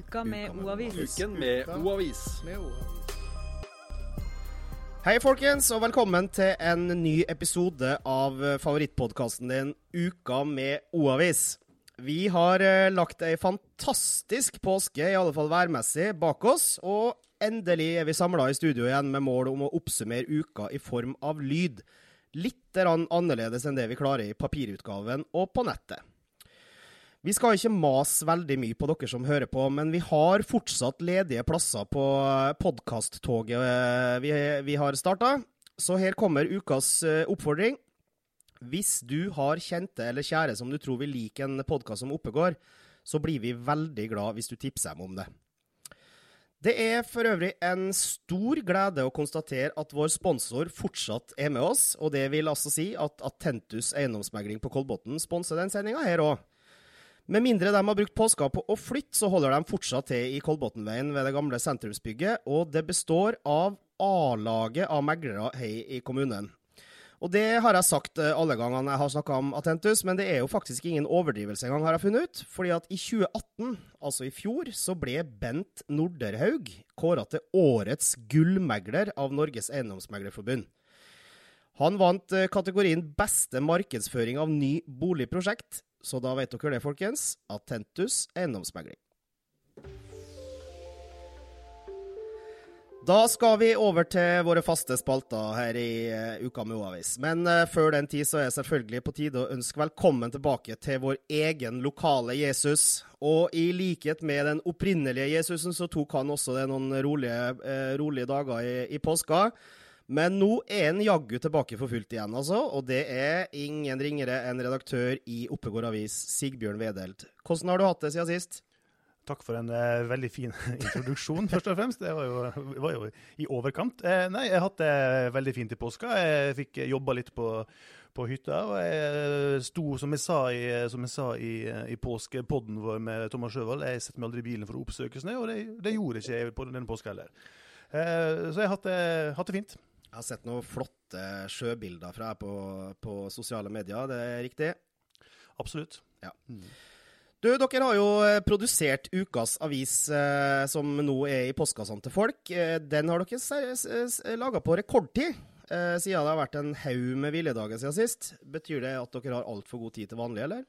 Uka med O-avis. Uken med O-avis. Hei, folkens, og velkommen til en ny episode av favorittpodkasten din Uka med O-avis. Vi har eh, lagt ei fantastisk påske, i alle fall værmessig, bak oss. Og endelig er vi samla i studio igjen med mål om å oppsummere uka i form av lyd. Litt annerledes enn det vi klarer i papirutgaven og på nettet. Vi skal ikke mase veldig mye på dere som hører på, men vi har fortsatt ledige plasser på podkasttoget vi, vi har starta. Så her kommer ukas eh, oppfordring. Hvis du har kjente eller kjære som du tror vil like en podkast som Oppegård, så blir vi veldig glad hvis du tipser dem om det. Det er for øvrig en stor glede å konstatere at vår sponsor fortsatt er med oss, og det vil altså si at Attentus eiendomsmegling på Kolbotn sponser den sendinga her òg. Med mindre de har brukt påska på å flytte, så holder de fortsatt til i Kolbotnveien ved det gamle sentrumsbygget, og det består av A-laget av meglere her i kommunen. Og det har jeg sagt eh, alle gangene jeg har snakka om Atentus, men det er jo faktisk ingen overdrivelse engang, har jeg funnet ut. Fordi at i 2018, altså i fjor, så ble Bent Norderhaug kåra til årets gullmegler av Norges Eiendomsmeglerforbund. Han vant eh, kategorien beste markedsføring av ny boligprosjekt, så da vet dere det, folkens. Attentus eiendomsmegling. Da skal vi over til våre faste spalter her i uh, Uka med O-avis. Men uh, før den tid så er det selvfølgelig på tide å ønske velkommen tilbake til vår egen lokale Jesus. Og i likhet med den opprinnelige Jesusen, så tok han også det noen rolige, uh, rolige dager i, i påska. Men nå er han jaggu tilbake for fullt igjen, altså. Og det er ingen ringere enn redaktør i Oppegård Avis, Sigbjørn Wedelt. Hvordan har du hatt det siden sist? Takk for en uh, veldig fin introduksjon, først og fremst. Det var jo, var jo i overkant. Eh, nei, jeg hatt det veldig fint i påska. Jeg fikk jobba litt på, på, hytta. Og jeg sto, som jeg sa i, jeg sa i, i påskepodden vår med Thomas Sjøvold, jeg setter meg aldri i bilen for å oppsøke snø, og det, det gjorde ikke jeg på denne påska heller. Eh, så jeg har hatt det fint. Jeg har sett noen flotte sjøbilder fra deg på, på, sosiale medier, det er riktig? Absolutt. Ja. Mm. Du, dere har jo eh, produsert ukas avis eh, som nå er i postkassene til folk. Eh, den har dere laga på rekordtid, eh, siden det har vært en haug med hviledager siden sist. Betyr det at dere har altfor god tid til vanlig, eller?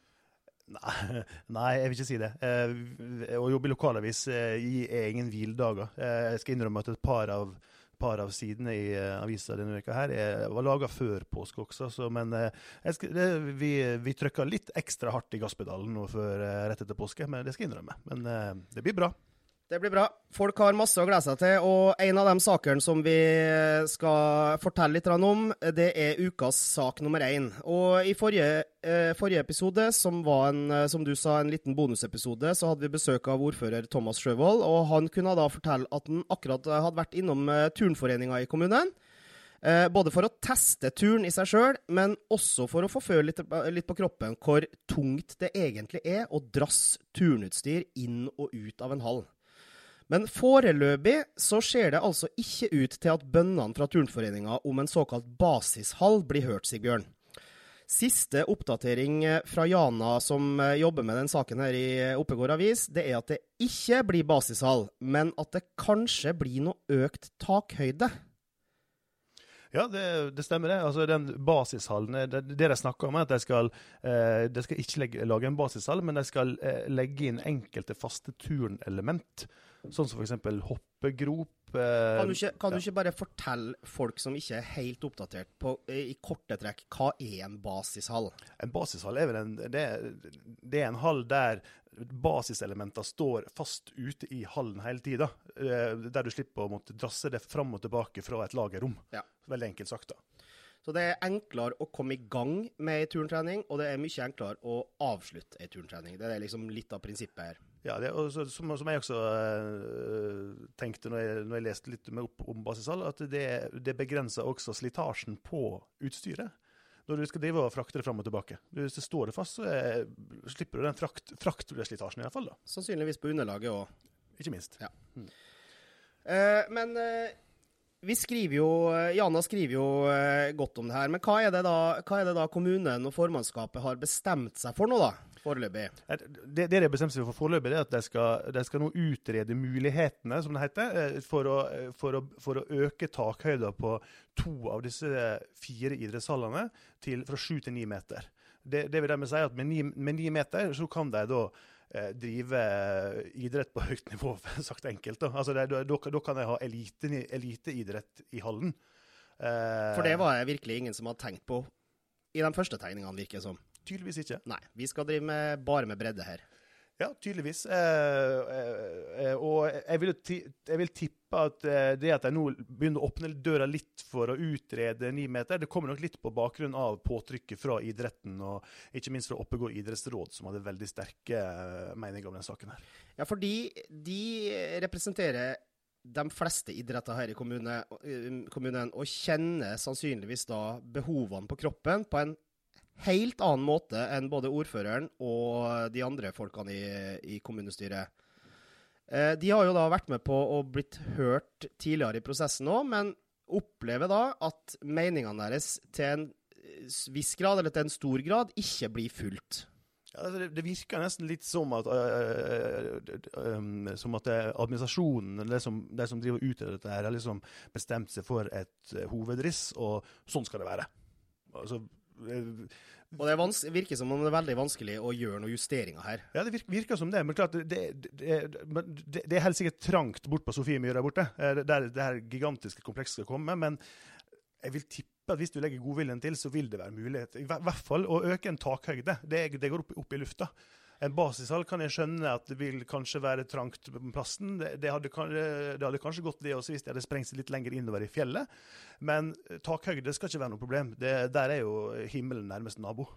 Nei, nei, jeg vil ikke si det. Eh, å jobbe i lokalavis eh, gir ingen hviledager. jeg skal innrømme at et par av par av sidene i uh, avisa denne veka her er, var laga før påske også, så, men uh, skal, det, vi, vi trykka litt ekstra hardt i gasspedalen nå før uh, rett etter påske, men det skal jeg innrømme. Men det blir bra. Det blir bra. Folk har masse å glede seg til. Og en av de sakene som vi skal fortelle litt om, det er ukas sak nummer én. Og i forrige, eh, forrige episode, som var en, eh, som du sa, en liten bonusepisode, så hadde vi besøk av ordfører Thomas Sjøvold. Og han kunne da fortelle at han akkurat hadde vært innom eh, turnforeninga i kommunen. Eh, både for å teste turen i seg sjøl, men også for å få føle litt, litt, på kroppen hvor tungt det egentlig er å drasse turnutstyr inn og ut av en hall. Men foreløpig så ser det altså ikke ut til at bønnene fra Turnforeninga om en såkalt basishall blir hørt, Sigbjørn. Siste oppdatering fra Jana, som eh, jobber med den saken her i Oppegård Avis, det er at det ikke blir basishall, men at det kanskje blir noe økt takhøyde. Ja, det, det, stemmer det. Altså, den basishallen, det, det de snakker om, er at de skal, eh, de skal ikke legge, lage en basishall, men de skal eh, legge inn enkelte faste turnelement. Sånn som f.eks. hoppegrop. Eh, kan, du ikke, kan ja. du ikke, bare fortelle folk som ikke er helt oppdatert, på, i korte trekk, hva er en basishall? En basishall er vel en, det, det er en hall der basiselementer står fast ute i hallen hele tida. Eh, der du slipper å måtte drasse det fram og tilbake fra et lagerrom. Ja. Veldig enkelt sagt, da. Så det er enklere å komme i gang med ei turntrening, og det er mye enklere å avslutte ei turntrening. Det er liksom litt av prinsippet her. Ja, det, og så, som, som, jeg også uh, tenkte når jeg, når jeg, leste litt opp om basisall, at det, det begrenser også slitasjen på utstyret. Når du skal drive og frakte det fram og tilbake. Hvis det står det fast, så er, slipper du den frakt, fraktslitasjen iallfall. Sannsynligvis på underlaget òg. Ikke minst. Ja. Mm. Uh, men uh, vi skriver jo, Jana skriver jo godt om det her. Men hva er det, da, hva er det da kommunen og formannskapet har bestemt seg for nå, da? Foreløpig. Det, det de har bestemt seg for foreløpig, er at de skal, de skal nå utrede mulighetene, som det heter, eh, for å, for å, for å øke takhøyden på to av disse fire idrettshallene til, fra sju til ni meter. Det, det vil dermed si at med ni, med ni meter så kan de da eh, drive idrett på høyt nivå, sagt enkelt. Da, altså det, da, da kan de ha elite, eliteidrett i hallen. Eh, For det var det virkelig ingen som hadde tenkt på i de første tegningene, virker det som. Tydeligvis ikke. Nei. Vi skal drive med, bare med bredde her. Ja, tydeligvis. Eh, eh, og jeg vil, jeg vil, tippe at eh, det at de nå begynner å åpne døra litt for å utrede ni meter, det kommer nok litt på bakgrunn av påtrykket fra idretten, og ikke minst fra Oppegård idrettsråd, som hadde veldig sterke eh, meninger om denne saken. her. Ja, fordi de representerer de fleste idretter her i kommune, eh, kommunen, og kjenner sannsynligvis da behovene på kroppen på en helt annen måte enn både ordføreren og de andre folkene i, i kommunestyret. Eh, de har jo da vært med på og blitt hørt tidligere i prosessen òg, men opplever da at meningene deres til en viss grad, eller til en stor grad, ikke blir fulgt. Ja, det, det, virker nesten litt som at, øh, øh, øh, som at administrasjonen, de som, de som driver ut i dette, her, har liksom bestemt seg for et uh, hovedriss, og sånn skal det være. Altså, og det virker som om det er veldig vanskelig å gjøre noen justeringer her. Ja, det virker, virker som det. Men klart, det, det, det er helt sikkert trangt bort på Sofiemyr der borte, der det her gigantiske komplekset skal komme. Men jeg vil tippe at hvis du legger godviljen til, så vil det være mulighet. I hvert fall å øke en takhøyde. Det, det går opp, opp, i lufta. En basishall kan jeg skjønne at det vil kanskje være trangt på plassen. Det, det, hadde, det hadde, kanskje gått det også hvis de hadde sprengt seg litt lenger innover i fjellet. Men takhøyde skal ikke være noe problem. Det, der er jo himmelen nærmest nabo.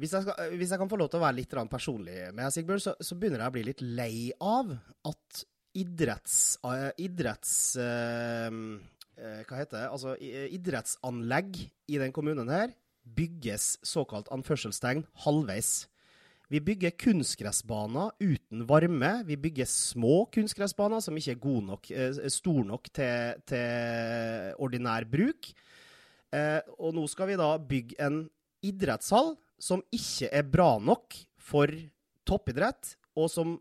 Hvis jeg, skal, hvis jeg, kan få lov til å være litt personlig med Sigbjørn, så, så, begynner jeg å bli litt lei av at idretts... Uh, idretts Eh, hva heter det, altså eh, idrettsanlegg i den kommunen her bygges såkalt anførselstegn halvveis. Vi bygger kunstgressbaner uten varme. Vi bygger små kunstgressbaner som ikke er gode nok, eh, store nok til, til, ordinær bruk. Eh, og nå skal vi da bygge en idrettshall som ikke er bra nok for toppidrett, og som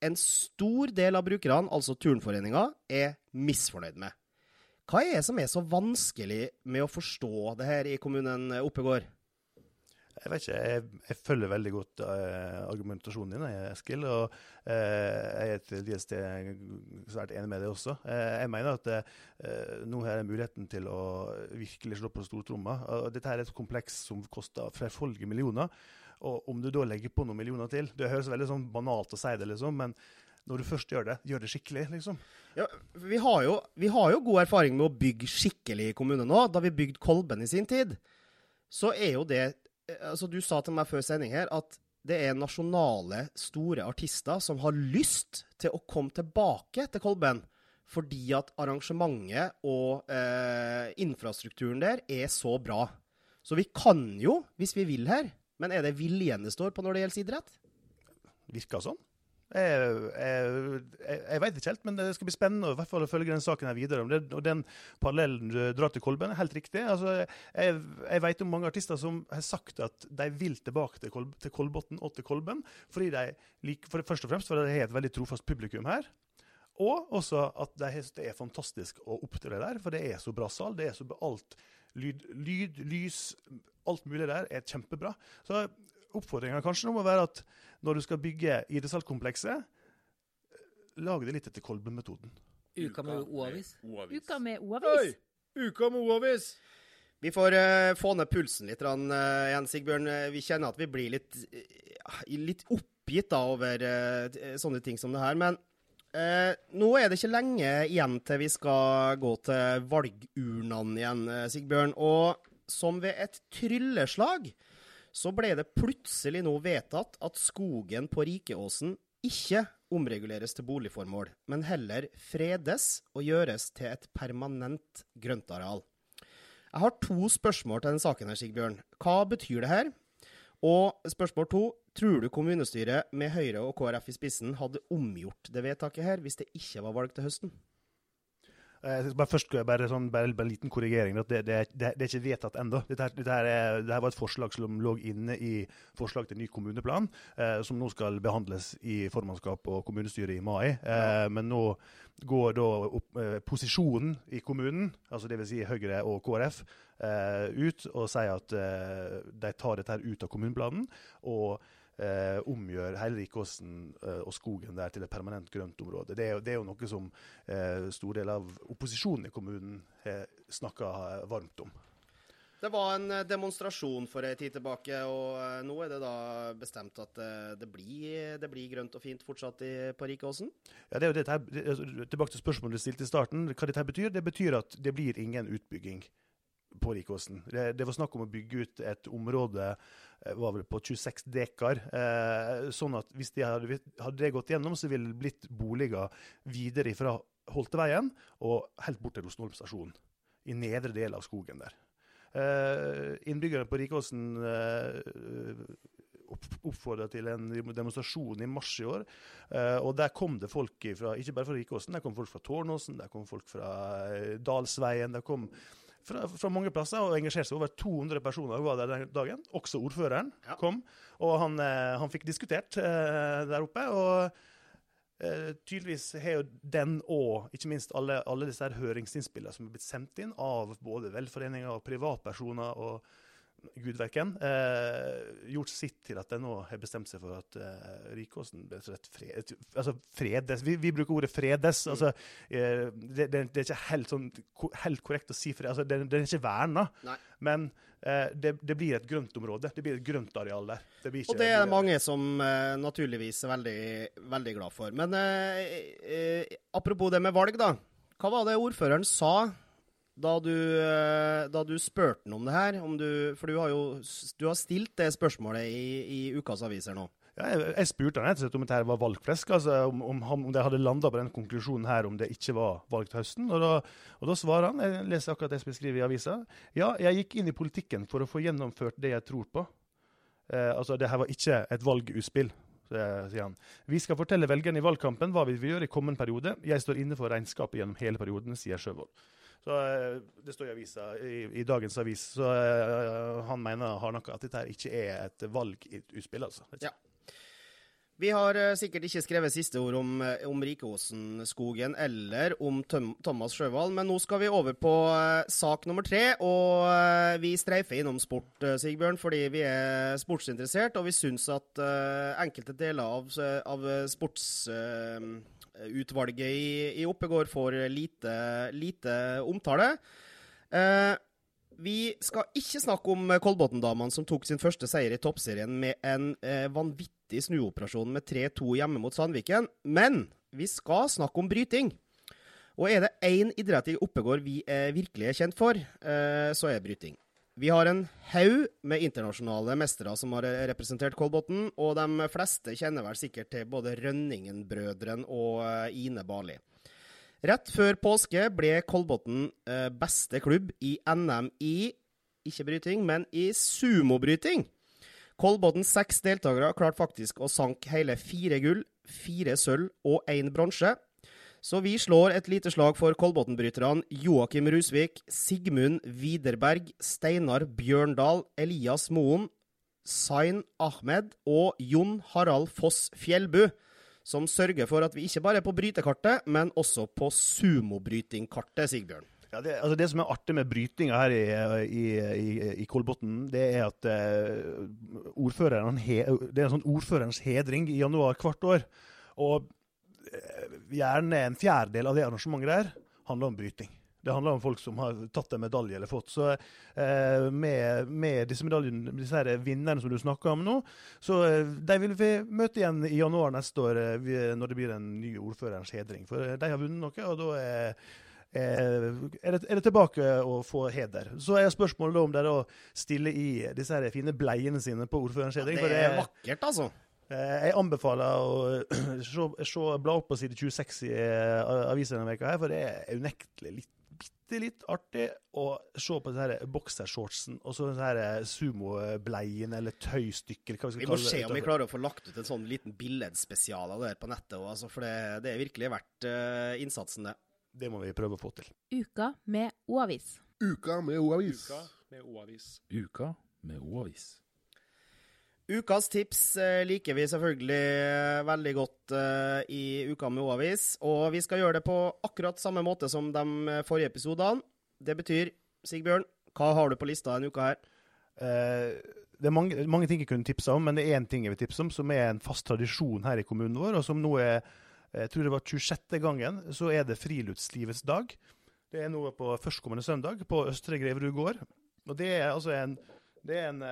en stor del av brukerne, altså Turnforeninga, er misfornøyd med. Hva er det som er så vanskelig med å forstå det her i kommunen Oppegård? Jeg vet ikke, jeg, jeg følger veldig godt uh, argumentasjonen din, Eskil. Og uh, jeg er til dels svært enig med deg også. Uh, jeg mener at nå har jeg muligheten til å virkelig slå på stortromma. dette er et kompleks som koster flerfoldige millioner. Og om du da legger på noen millioner til Det høres veldig sånn banalt å si det, liksom, men når du først gjør det, gjør det skikkelig, liksom. Ja, vi har, jo, vi har jo god erfaring med å bygge skikkelig i kommune nå. Da vi bygde Kolben i sin tid, så er jo det altså Du sa til meg før sending her at det er nasjonale, store artister som har lyst til å komme tilbake til Kolben. Fordi at arrangementet og eh, infrastrukturen der er så bra. Så vi kan jo, hvis vi vil her. Men er det viljen det står på når det gjelder idrett? Virker sånn. Jeg, jeg, jeg veit ikke helt, men det skal bli spennende i hvert fall å følge den saken her videre. Det, og den parallellen du drar til Kolben, er helt riktig. Altså, jeg, jeg vet om mange artister som har sagt at de vil tilbake til, Kol, til Kolbotn og til Kolben. fordi de for, Først og fremst fordi de har et veldig trofast publikum her. Og også at de, det er fantastisk å opptre der, for det er så bra sal. det er så alt Lyd, lyd lys, alt mulig der er kjempebra. Så oppfordringa kanskje nå må være at når du skal bygge idrettshallkomplekset, lag det litt etter Kolben-metoden. Uka med O-avis. Uka med O-avis. Uka med O-avis. Vi får uh, få ned pulsen litt uh, igjen, Sigbjørn. Eh, vi kjenner at vi blir litt, uh, litt oppgitt da, over sånne ting som det her. Men nå er det ikke lenge igjen til vi skal gå til valgurnene igjen, Sigbjørn. Og som ved et trylleslag så ble det plutselig nå vedtatt at skogen på Rikeåsen ikke omreguleres til boligformål, men heller fredes og gjøres til et permanent grøntareal. Jeg har to spørsmål til denne saken, her, Sigbjørn. Hva betyr det her? Og spørsmål to. Tror du kommunestyret med Høyre og KrF i spissen hadde omgjort det vedtaket her hvis det ikke var valg til høsten? Eh, bare først bare, sånn, bare, bare en liten korrigering. Det, det, det, det er ikke vedtatt ennå. Dette, dette, dette var et forslag som lå inne i forslag til ny kommuneplan, eh, som nå skal behandles i formannskap og kommunestyret i mai. Eh, men nå går da opp, eh, posisjonen i kommunen, altså dvs. Si Høyre og KrF, eh, ut og sier at de tar dette ut av kommuneplanen. og eh, omgjør hele Rikåsen eh, og skogen der til et permanent grøntområde. Det er, det er jo noe som eh, stor del av opposisjonen i kommunen har snakka varmt om. Det var en eh, demonstrasjon for en tid tilbake, og eh, nå er det da bestemt at eh, det blir, det blir grønt og fint fortsatt i, på Rikåsen? Ja, det er jo dette, altså, tilbake til spørsmålet du stilte i starten. Hva dette betyr? Det betyr at det blir ingen utbygging på Rikåsen. Det, det, var snakk om å bygge ut et område Eh, var vel på 26 dekar. Eh, sånn at hvis de hadde, hadde, det gått gjennom, så ville det blitt boliger videre fra Holteveien og helt bort til Rosenholm stasjon. I nedre del av skogen der. Eh, innbyggerne på Rikåsen eh, oppfordra til en demonstrasjon i mars i år. Uh, og der kom det folk fra, ikke bare fra Rikåsen, der kom folk fra Tårnåsen, der kom folk fra uh, Dalsveien. Der kom fra, fra, mange plasser og engasjerte seg. Over 200 personer var der den dagen. Også ordføreren ja. kom. Og han, eh, han fikk diskutert eh, der oppe. og Uh, tydeligvis har jo den og ikke minst alle, alle disse her høringsinnspillene som er blitt sendt inn av både velforeninger og privatpersoner og gudverken, eh, gjort sitt til at de nå har bestemt seg for at eh, Rikåsen fred, altså fredes. Vi, vi, bruker ordet 'fredes'. Mm. altså eh, det, det, det, er ikke helt, sånn, helt korrekt å si fred. Altså, det, det er ikke verna, men eh, det, blir et grønt område. Det blir et grønt areal der. og det er mange som eh, naturligvis er veldig, veldig glad for. Men eh, apropos det med valg, da. Hva var det ordføreren sa da du, eh, da du spurte ham om det her, om du, for du har jo du har stilt det spørsmålet i, i ukas aviser nå. Ja, jeg, jeg, spurte han rett og slett om dette var valgflesk, altså om, om, om, de hadde landa på den konklusjonen her om det ikke var valg til høsten. Og da, og da svarer han, jeg leser akkurat det som er skrevet i avisa, ja, jeg gikk inn i politikken for å få gjennomført det jeg tror på. Eh, altså, det her var ikke et valgutspill. Vi skal fortelle velgerne i valgkampen hva vi vil gjøre i kommende periode. Jeg står inne for regnskapet gjennom hele perioden, sier Sjøvold. Så eh, Det står i avisa, i, i dagens avis. Så uh, han mener har noe at dette ikke er et valgutspill, altså. Ja. Vi har uh, sikkert ikke skrevet siste ord om, om Rikeåsen-skogen eller om Tom, Thomas Sjøvald, men nå skal vi over på sak nummer tre. Og vi streifer innom sport, Sigbjørn, fordi vi er sportsinteressert, og vi syns at enkelte deler av, av sports utvalget i, i Oppegård får lite, lite omtale. Eh, vi skal ikke snakke om Kolbotn-damene som tok sin første seier i toppserien med en eh, vanvittig snuoperasjon med 3-2 hjemme mot Sandviken. Men vi skal snakke om bryting. Og er det én idrett i Oppegård vi er virkelig er kjent for, eh, så er det bryting. Vi har en haug med internasjonale mestere som har representert Kolbotn, og de fleste kjenner vel sikkert til både Rønningen-brødrene og eh, Ine Bali. Rett før påske ble Kolbotn eh, beste klubb i NM i ikke bryting, men i sumobryting. Kolbotns seks deltakere klarte faktisk å sanke hele fire gull, fire sølv og én bronse. Så vi slår et lite slag for Kolbotn-bryterne Joakim Rusvik, Sigmund Widerberg, Steinar Bjørndal, Elias Moen, Zain Ahmed og Jon Harald Foss Fjellbu, som sørger for at vi ikke bare er på brytekartet, men også på sumobrytingkartet, Sigbjørn. Ja, det, altså det, som er artig med brytinga her i, i, i, i Kolbotn, det er at uh, he, det er en sånn ordførerens hedring i januar hvert år. Og Eh, gjerne en fjerdedel av det arrangementet der handler om bryting. Det handler om folk som har tatt en medalje eller fått. Så eh, med, med, disse medaljene, disse her vinnerne som du snakker om nå, så eh, de vil vi møte igjen i januar neste år eh, vi, når det blir en ny ordførerens hedring. For eh, de har vunnet noe, og da er, er, det, er det tilbake å få heder. Så er spørsmålet om de da stiller i disse her fine bleiene sine på ordførerens hedring. Ja, det er vakkert, altså. Eh, jeg anbefaler å se, se, bla opp på side 26 i uh, avisa denne veka her, for det er unektelig litt, bitte litt artig å se på denne boksershortsen og så denne eh, sumobleien eller tøystykker. vi, vi må se om vi klarer å få lagt ut en sånn liten billedspesial av det her på nettet, også, altså, for det, det, er virkelig verdt uh, innsatsen, det. Det må vi prøve å få til. Uka med O-avis. Uka med O-avis. Uka med O-avis. Uka med O-avis. Ukas tips eh, liker vi selvfølgelig eh, veldig godt eh, i Uka med O-avis. Og vi skal gjøre det på akkurat samme måte som de forrige episodene. Det betyr, Sigbjørn, hva har du på lista denne uka her? Det er mange, mange ting jeg kunne tipse om, men det er én ting jeg vil tipse om, som er en fast tradisjon her i kommunen vår, og som nå er jeg tror det var 26. gangen, så er det Friluftslivets dag. Det er nå på førstkommende søndag på Østre Greverud gård. Og det er altså en, det er en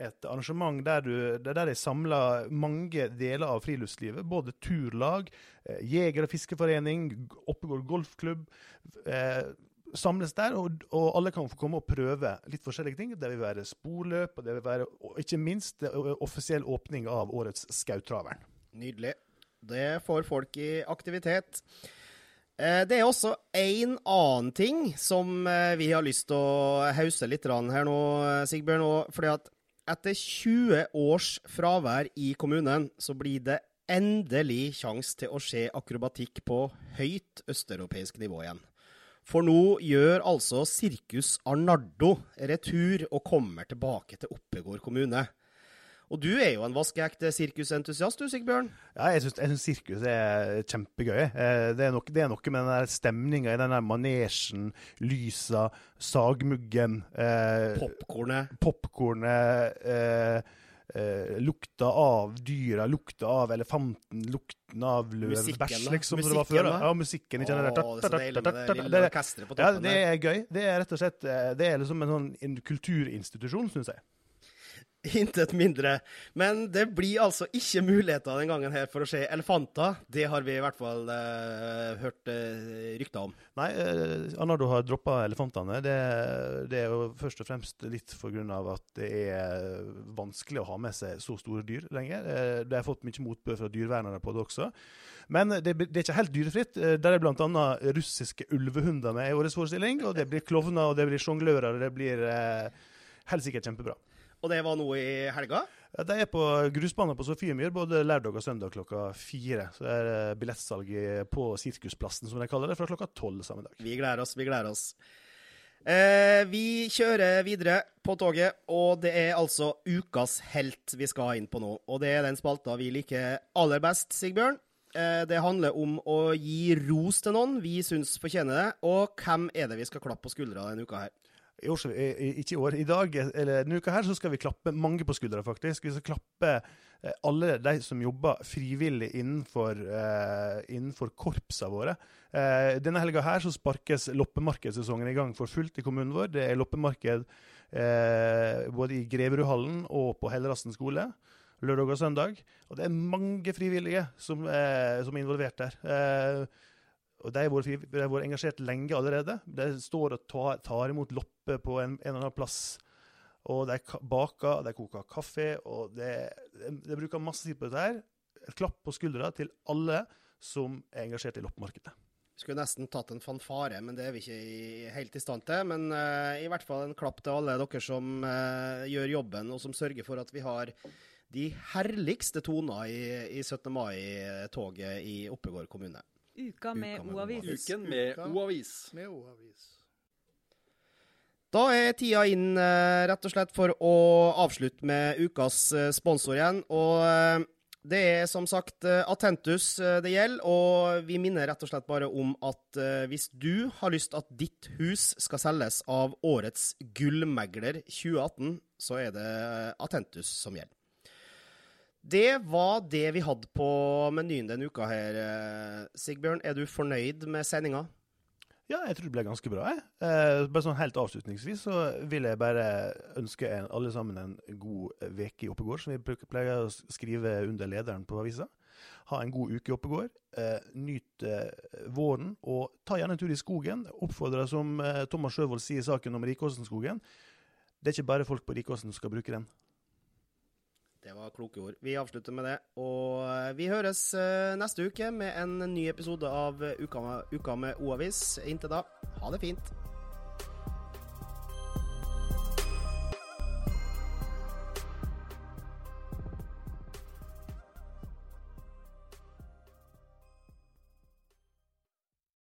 et arrangement der, du, der de samler mange deler av friluftslivet. Både turlag, eh, jeger- og fiskeforening, Oppegård golfklubb. Eh, samles der, og, og, alle kan få komme og prøve litt forskjellige ting. Det vil være sporløp, og det vil være og ikke minst offisiell åpning av årets Skautraveren. Nydelig. Det får folk i aktivitet. Eh, det er også en annen ting som eh, vi har lyst til å hause litt her nå, eh, Sigbjørn. fordi at etter 20 års fravær i kommunen, så blir det endelig sjanse til å se akrobatikk på høyt østeuropeisk nivå igjen. For nå gjør altså Sirkus Arnardo retur og kommer tilbake til Oppegård kommune. Og du er jo en vaskeekte sirkusentusiast, du Sigbjørn? Ja, jeg syns sirkus er kjempegøy. Eh, det er, noe, det er noe med den stemninga i den der manesjen, lysa, sagmuggen eh, Popkornet. Popkornet. Eh, eh, lukta av dyra, lukta av elefanten, lukten av løvbæsj, liksom. Musikken, som det var før. da. Ja, musikken. Ikke det der. det er gøy. Det er rett og slett eh, Det er liksom en sånn en kulturinstitusjon, syns jeg. Intet mindre. Men det blir altså ikke muligheter den gangen her for å se elefanter. Det har vi i hvert fall eh, hørt eh, rykter om. Nei, eh, Arnardo har droppa elefantene. Det, det er jo først og fremst litt pga. at det er vanskelig å ha med seg så store dyr lenger. Det har fått mye motbør fra dyrevernere på det også. Men det, det er ikke helt dyrefritt. Der er bl.a. russiske ulvehunder med i årets forestilling. Og det blir klovner, og det blir sjonglører, og det blir helt sikkert kjempebra. Og det var nå i helga. Ja, De er på grusbanen på Sofiemyr både lørdag og søndag klokka fire. Så det er eh, billettsalg på Sirkusplassen, som de kaller det, fra klokka tolv samme dag. Vi gleder oss, vi gleder oss. Eh, vi kjører videre på toget, og det er altså ukas helt vi skal inn på nå. Og det er den spalta vi liker aller best, Sigbjørn. Eh, det handler om å gi ros til noen vi syns fortjener det. Og hvem er det vi skal klappe på skuldra denne uka her? I år, ikke i år, i dag eller denne uka her så skal vi klappe mange på skuldra, faktisk. Vi skal klappe eh, alle de som jobber frivillig innenfor, eh, innenfor korpsene våre. Eh, denne helga her så sparkes loppemarkedssesongen i gang for fullt i kommunen vår. Det er loppemarked eh, både i Greverudhallen og på Hellerassen skole. Lørdag og søndag. Og det er mange frivillige som, som er involvert der. Eh, og De har vært, vært engasjert lenge allerede. De står og tar, tar imot lopper på en, en eller annen plass. Og de baker, de koker kaffe, og de, de, de bruker masse tid på dette her. Et klapp på skuldra til alle som er engasjert i loppemarkedet. Skulle nesten tatt en fanfare, men det er vi ikke i, helt i stand til. Men uh, i hvert fall en klapp til alle dere som uh, gjør jobben, og som sørger for at vi har de herligste toner i, i 17. mai-toget i Oppegård kommune. Uka med O-avis. Uken med O-avis. Med O-avis. Da er tida inn eh, rett og slett for å avslutte med ukas eh, sponsor igjen. Og eh, det er som sagt Atentus det gjelder, og vi minner rett og slett bare om at hvis du har lyst at ditt hus skal selges av årets gullmegler 2018, så er det Atentus som gjelder. Det var det vi hadde på menyen denne uka her, eh, Sigbjørn. Er du fornøyd med sendinga? Ja, jeg tror det ble ganske bra. Jeg. Eh, bare sånn Helt avslutningsvis så vil jeg bare ønske en, alle sammen en god uke i Oppegård, som vi pleier å skrive under lederen på avisa. Ha en god uke i Oppegård. Eh, nyt eh, våren, og ta gjerne en tur i skogen. Oppfordre, som eh, Thomas Sjøvold sier i saken om Rikåsenskogen. Det er ikke bare folk på Rikåsen som skal bruke den. Det var kloke ord. Vi avslutter med det. Og vi høres eh, neste uke med en ny episode av Uka med, Uka med O-avis. Inntil da, ha det fint.